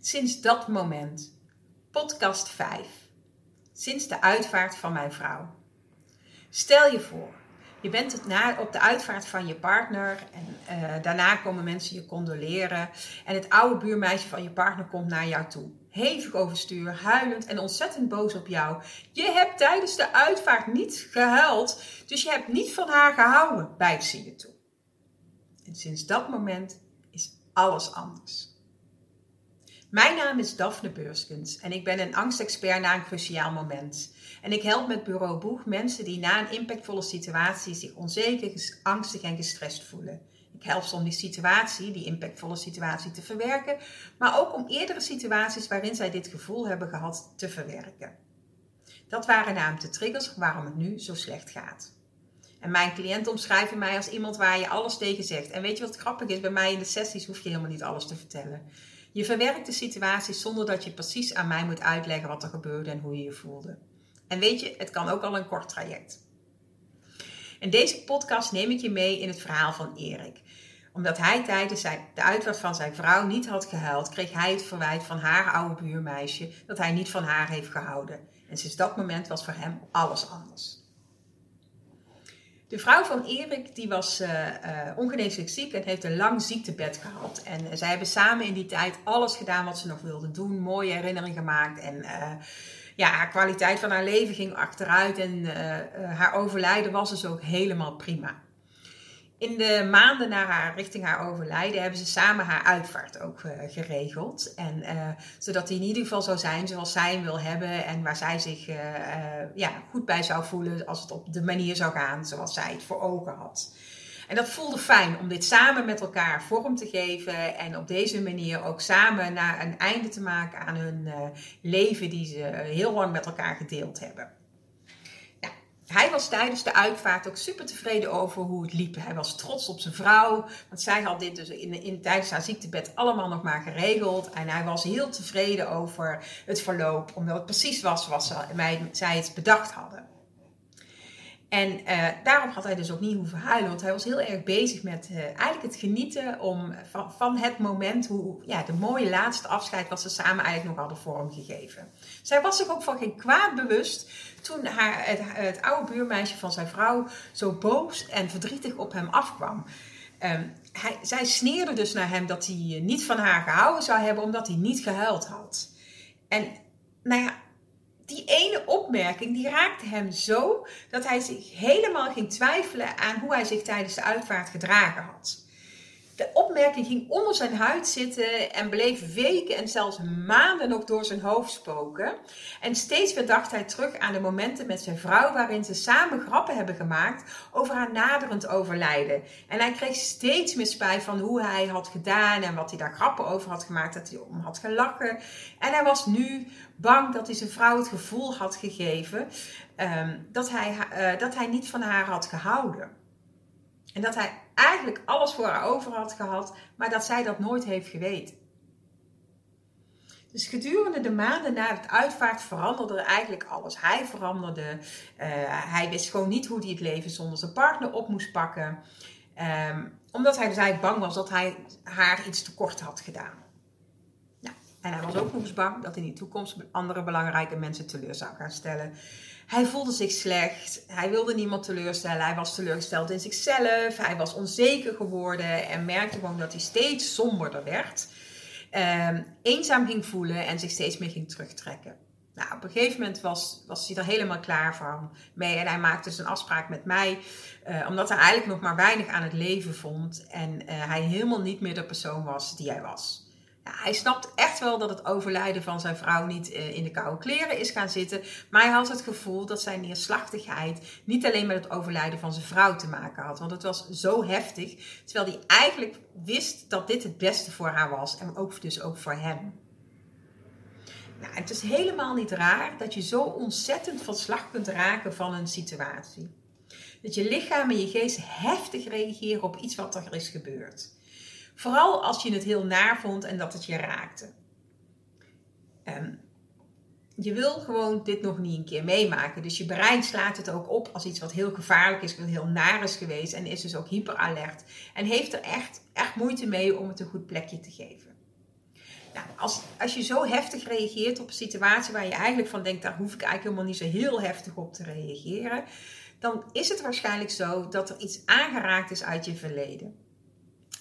Sinds dat moment. Podcast 5. Sinds de uitvaart van mijn vrouw. Stel je voor, je bent op de uitvaart van je partner en uh, daarna komen mensen je condoleren. En het oude buurmeisje van je partner komt naar jou toe. Hevig overstuur, huilend en ontzettend boos op jou. Je hebt tijdens de uitvaart niet gehuild, dus je hebt niet van haar gehouden, bijt ze je toe. En sinds dat moment is alles anders. Mijn naam is Daphne Beurskens en ik ben een angstexpert na een cruciaal moment. En ik help met Bureau Boeg mensen die na een impactvolle situatie zich onzeker, angstig en gestrest voelen. Ik help ze om die situatie, die impactvolle situatie, te verwerken, maar ook om eerdere situaties waarin zij dit gevoel hebben gehad te verwerken. Dat waren namelijk de triggers waarom het nu zo slecht gaat. En mijn cliënten omschrijven mij als iemand waar je alles tegen zegt. En weet je wat grappig is? Bij mij in de sessies hoef je helemaal niet alles te vertellen. Je verwerkt de situatie zonder dat je precies aan mij moet uitleggen wat er gebeurde en hoe je je voelde. En weet je, het kan ook al een kort traject. In deze podcast neem ik je mee in het verhaal van Erik. Omdat hij tijdens de uitvaart van zijn vrouw niet had gehuild, kreeg hij het verwijt van haar oude buurmeisje dat hij niet van haar heeft gehouden. En sinds dat moment was voor hem alles anders. De vrouw van Erik die was uh, ongeneeslijk ziek en heeft een lang ziektebed gehad. En uh, zij hebben samen in die tijd alles gedaan wat ze nog wilden doen. Mooie herinneringen gemaakt. En ja, haar kwaliteit van haar leven ging achteruit. En haar overlijden was dus ook helemaal prima in de maanden na haar, richting haar overlijden hebben ze samen haar uitvaart ook uh, geregeld. En, uh, zodat hij in ieder geval zou zijn zoals zij hem wil hebben en waar zij zich uh, ja, goed bij zou voelen als het op de manier zou gaan zoals zij het voor ogen had. En dat voelde fijn om dit samen met elkaar vorm te geven en op deze manier ook samen naar een einde te maken aan hun leven die ze heel lang met elkaar gedeeld hebben hij was tijdens de uitvaart ook super tevreden over hoe het liep. Hij was trots op zijn vrouw, want zij had dit dus in, in, tijdens haar ziektebed allemaal nog maar geregeld. En hij was heel tevreden over het verloop, omdat het precies was zoals zij het bedacht hadden. En uh, daarom had hij dus ook niet hoeven huilen, want hij was heel erg bezig met uh, eigenlijk het genieten om, van, van het moment, hoe, ja, de mooie laatste afscheid wat ze samen eigenlijk nog hadden vormgegeven. Zij was zich ook van geen kwaad bewust toen haar, het, het oude buurmeisje van zijn vrouw zo boos en verdrietig op hem afkwam. Um, hij, zij sneerde dus naar hem dat hij niet van haar gehouden zou hebben omdat hij niet gehuild had. En nou ja, die ene opmerking die raakte hem zo dat hij zich helemaal ging twijfelen aan hoe hij zich tijdens de uitvaart gedragen had. De opmerking ging onder zijn huid zitten en bleef weken en zelfs maanden nog door zijn hoofd spoken. En steeds weer dacht hij terug aan de momenten met zijn vrouw waarin ze samen grappen hebben gemaakt over haar naderend overlijden. En hij kreeg steeds meer spijt van hoe hij had gedaan en wat hij daar grappen over had gemaakt, dat hij om had gelachen. En hij was nu bang dat hij zijn vrouw het gevoel had gegeven um, dat, hij, uh, dat hij niet van haar had gehouden. En dat hij eigenlijk alles voor haar over had gehad, maar dat zij dat nooit heeft geweten. Dus gedurende de maanden na het uitvaart veranderde eigenlijk alles. Hij veranderde. Uh, hij wist gewoon niet hoe hij het leven zonder zijn partner op moest pakken. Um, omdat hij dus eigenlijk bang was dat hij haar iets tekort had gedaan. En hij was ook nog eens bang dat hij in de toekomst andere belangrijke mensen teleur zou gaan stellen. Hij voelde zich slecht. Hij wilde niemand teleurstellen. Hij was teleurgesteld in zichzelf. Hij was onzeker geworden en merkte gewoon dat hij steeds somberder werd. Um, eenzaam ging voelen en zich steeds meer ging terugtrekken. Nou, op een gegeven moment was, was hij er helemaal klaar van mee. En hij maakte dus een afspraak met mij. Uh, omdat hij eigenlijk nog maar weinig aan het leven vond. En uh, hij helemaal niet meer de persoon was die hij was hij snapt echt wel dat het overlijden van zijn vrouw niet eh, in de koude kleren is gaan zitten. Maar hij had het gevoel dat zijn neerslachtigheid niet alleen met het overlijden van zijn vrouw te maken had. Want het was zo heftig. Terwijl hij eigenlijk wist dat dit het beste voor haar was. En ook dus ook voor hem. Nou, het is helemaal niet raar dat je zo ontzettend van slag kunt raken van een situatie. Dat je lichaam en je geest heftig reageren op iets wat er is gebeurd. Vooral als je het heel naar vond en dat het je raakte. Um, je wil gewoon dit nog niet een keer meemaken. Dus je brein slaat het ook op als iets wat heel gevaarlijk is, wat heel naar is geweest. En is dus ook hyperalert. En heeft er echt, echt moeite mee om het een goed plekje te geven. Nou, als, als je zo heftig reageert op een situatie waar je eigenlijk van denkt, daar hoef ik eigenlijk helemaal niet zo heel heftig op te reageren, dan is het waarschijnlijk zo dat er iets aangeraakt is uit je verleden.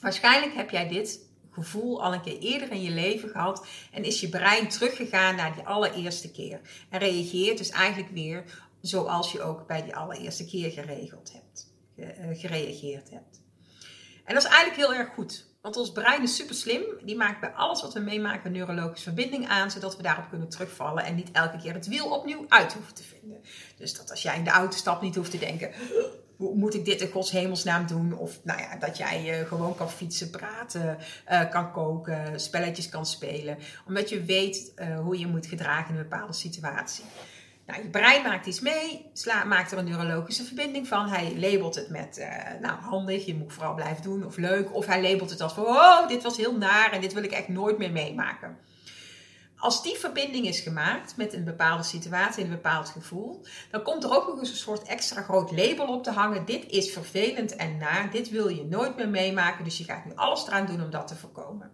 Waarschijnlijk heb jij dit gevoel al een keer eerder in je leven gehad en is je brein teruggegaan naar die allereerste keer. En reageert dus eigenlijk weer zoals je ook bij die allereerste keer geregeld hebt, eh, gereageerd hebt. En dat is eigenlijk heel erg goed. Want ons brein is super slim. Die maakt bij alles wat we meemaken een neurologische verbinding aan, zodat we daarop kunnen terugvallen en niet elke keer het wiel opnieuw uit hoeven te vinden. Dus dat als jij in de auto stapt niet hoeft te denken, moet ik dit in Gods hemelsnaam doen? Of nou ja, dat jij uh, gewoon kan fietsen, praten, uh, kan koken, spelletjes kan spelen. Omdat je weet uh, hoe je moet gedragen in een bepaalde situatie. Nou, je brein maakt iets mee, sla, maakt er een neurologische verbinding van. Hij labelt het met, nou handig, je moet vooral blijven doen, of leuk. Of hij labelt het als van, oh, dit was heel naar en dit wil ik echt nooit meer meemaken. Als die verbinding is gemaakt met een bepaalde situatie, een bepaald gevoel, dan komt er ook nog eens een soort extra groot label op te hangen. Dit is vervelend en naar, dit wil je nooit meer meemaken, dus je gaat nu alles eraan doen om dat te voorkomen.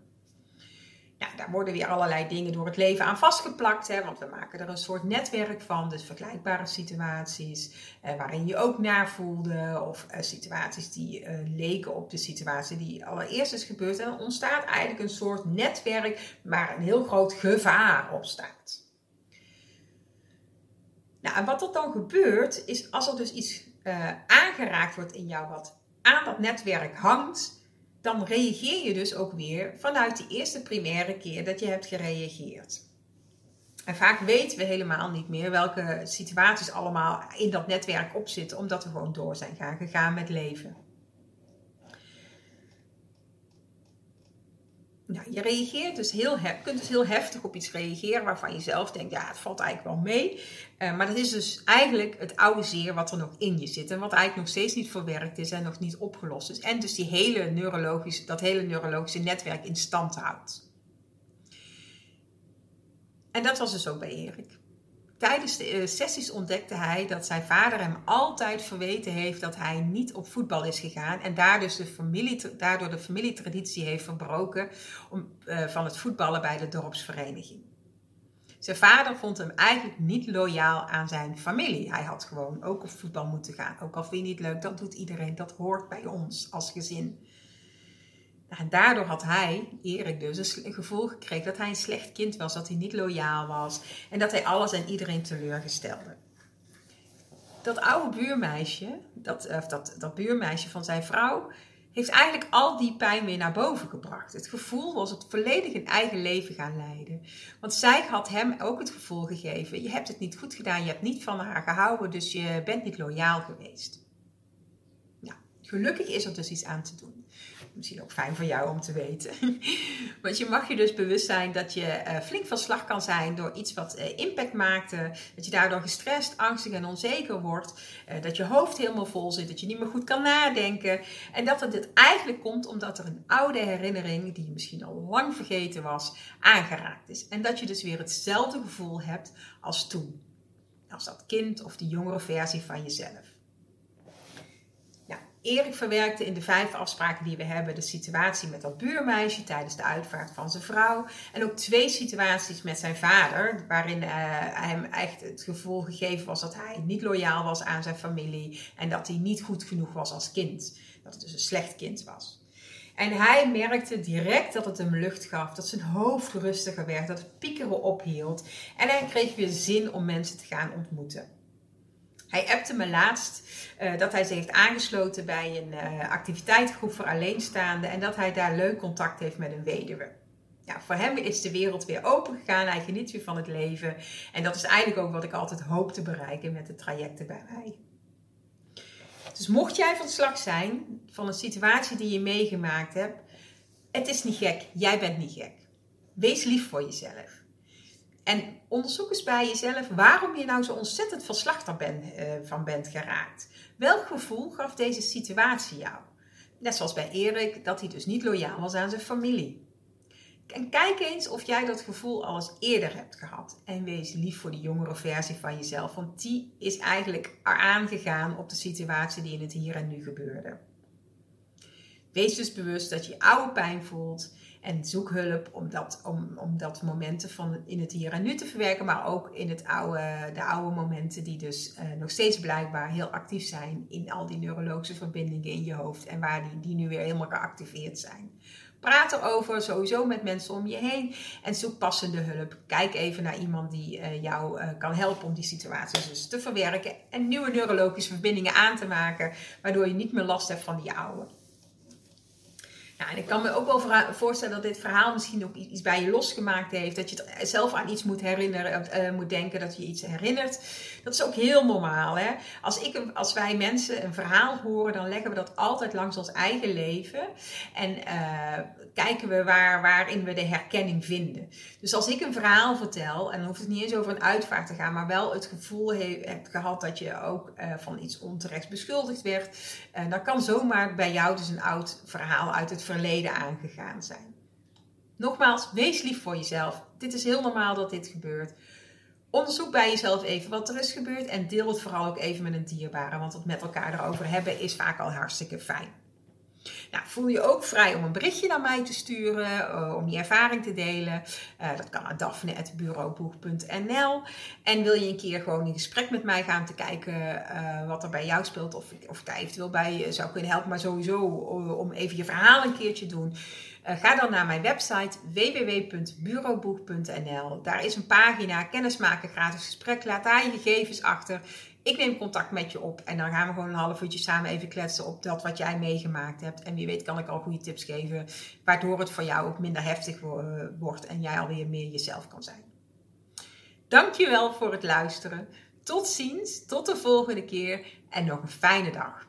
Ja, daar worden weer allerlei dingen door het leven aan vastgeplakt, hè, want we maken er een soort netwerk van. Dus vergelijkbare situaties eh, waarin je ook naar voelde, of eh, situaties die eh, leken op de situatie die allereerst is gebeurd. En dan ontstaat eigenlijk een soort netwerk waar een heel groot gevaar op staat. Nou, en wat er dan gebeurt, is als er dus iets uh, aangeraakt wordt in jou wat aan dat netwerk hangt, dan reageer je dus ook weer vanuit die eerste primaire keer dat je hebt gereageerd. En vaak weten we helemaal niet meer welke situaties allemaal in dat netwerk opzitten, omdat we gewoon door zijn gaan gegaan met leven. Nou, je reageert dus heel kunt dus heel heftig op iets reageren waarvan je zelf denkt, ja, het valt eigenlijk wel mee. Uh, maar dat is dus eigenlijk het oude zeer wat er nog in je zit en wat eigenlijk nog steeds niet verwerkt is en nog niet opgelost is. En dus die hele neurologische, dat hele neurologische netwerk in stand houdt. En dat was dus ook bij Erik. Tijdens de eh, sessies ontdekte hij dat zijn vader hem altijd verweten heeft dat hij niet op voetbal is gegaan. En daardoor, dus de, familie, daardoor de familietraditie heeft verbroken om, uh, van het voetballen bij de dorpsvereniging. Zijn vader vond hem eigenlijk niet loyaal aan zijn familie. Hij had gewoon ook op voetbal moeten gaan. Ook al vind je niet leuk, dat doet iedereen. Dat hoort bij ons als gezin. En daardoor had hij, Erik dus, een gevoel gekregen dat hij een slecht kind was, dat hij niet loyaal was en dat hij alles en iedereen teleurgestelde. Dat oude buurmeisje, dat, of dat, dat buurmeisje van zijn vrouw, heeft eigenlijk al die pijn weer naar boven gebracht. Het gevoel was het volledig een eigen leven gaan leiden. Want zij had hem ook het gevoel gegeven: je hebt het niet goed gedaan, je hebt niet van haar gehouden, dus je bent niet loyaal geweest. Nou, gelukkig is er dus iets aan te doen misschien ook fijn voor jou om te weten. Want je mag je dus bewust zijn dat je uh, flink van slag kan zijn door iets wat uh, impact maakte. Dat je daardoor gestrest, angstig en onzeker wordt. Uh, dat je hoofd helemaal vol zit, dat je niet meer goed kan nadenken. En dat het eigenlijk komt omdat er een oude herinnering, die misschien al lang vergeten was, aangeraakt is. En dat je dus weer hetzelfde gevoel hebt als toen. Als dat kind of die jongere versie van jezelf. Erik verwerkte in de vijf afspraken die we hebben de situatie met dat buurmeisje tijdens de uitvaart van zijn vrouw. En ook twee situaties met zijn vader, waarin uh, hem echt het gevoel gegeven was dat hij niet loyaal was aan zijn familie en dat hij niet goed genoeg was als kind. Dat het dus een slecht kind was. En hij merkte direct dat het hem lucht gaf, dat zijn hoofd rustiger werd, dat het piekeren ophield. En hij kreeg weer zin om mensen te gaan ontmoeten. Hij appte me laatst uh, dat hij zich heeft aangesloten bij een uh, activiteitengroep voor alleenstaanden en dat hij daar leuk contact heeft met een weduwe. Ja, voor hem is de wereld weer open gegaan. Hij geniet weer van het leven. En dat is eigenlijk ook wat ik altijd hoop te bereiken met de trajecten bij mij. Dus mocht jij van slag zijn van een situatie die je meegemaakt hebt, het is niet gek. Jij bent niet gek. Wees lief voor jezelf. En onderzoek eens bij jezelf waarom je nou zo ontzettend verslachter ben, uh, van bent geraakt. Welk gevoel gaf deze situatie jou? Net zoals bij Erik, dat hij dus niet loyaal was aan zijn familie. En kijk eens of jij dat gevoel al eens eerder hebt gehad. En wees lief voor die jongere versie van jezelf, want die is eigenlijk aangegaan op de situatie die in het hier en nu gebeurde. Wees dus bewust dat je oude pijn voelt. En zoek hulp om dat, om, om momenten van in het hier en nu te verwerken. Maar ook in het oude, de oude momenten die dus uh, nog steeds blijkbaar heel actief zijn. In al die neurologische verbindingen in je hoofd. En waar die, die nu weer helemaal geactiveerd zijn. Praat erover sowieso met mensen om je heen. En zoek passende hulp. Kijk even naar iemand die uh, jou uh, kan helpen om die situaties dus te verwerken. En nieuwe neurologische verbindingen aan te maken. Waardoor je niet meer last hebt van die oude. Ja, en ik kan me ook wel voorstellen dat dit verhaal misschien ook iets bij je losgemaakt heeft. Dat je zelf aan iets moet herinneren, uh, moet denken dat je iets herinnert. Dat is ook heel normaal. Hè? Als, ik, als wij mensen een verhaal horen, dan leggen we dat altijd langs ons eigen leven. En uh, kijken we waar, waarin we de herkenning vinden. Dus als ik een verhaal vertel, en dan hoeft het niet eens over een uitvaart te gaan, maar wel het gevoel hebt gehad dat je ook uh, van iets onterecht beschuldigd werd, dan kan zomaar bij jou dus een oud verhaal uit het verleden aangegaan zijn. Nogmaals, wees lief voor jezelf. Dit is heel normaal dat dit gebeurt. Onderzoek bij jezelf even wat er is gebeurd en deel het vooral ook even met een dierbare, want het met elkaar erover hebben is vaak al hartstikke fijn. Nou, voel je ook vrij om een berichtje naar mij te sturen, uh, om je ervaring te delen. Uh, dat kan naar daphne.bureauboeg.nl. En wil je een keer gewoon in gesprek met mij gaan te kijken uh, wat er bij jou speelt, of, of ik daar eventueel bij zou kunnen helpen, maar sowieso om even je verhaal een keertje doen. Ga dan naar mijn website www.bureauboeg.nl. Daar is een pagina, kennismaken, gratis gesprek. Laat daar je gegevens achter. Ik neem contact met je op en dan gaan we gewoon een half uurtje samen even kletsen op dat wat jij meegemaakt hebt. En wie weet kan ik al goede tips geven, waardoor het voor jou ook minder heftig wordt en jij alweer meer jezelf kan zijn. Dankjewel voor het luisteren. Tot ziens, tot de volgende keer en nog een fijne dag.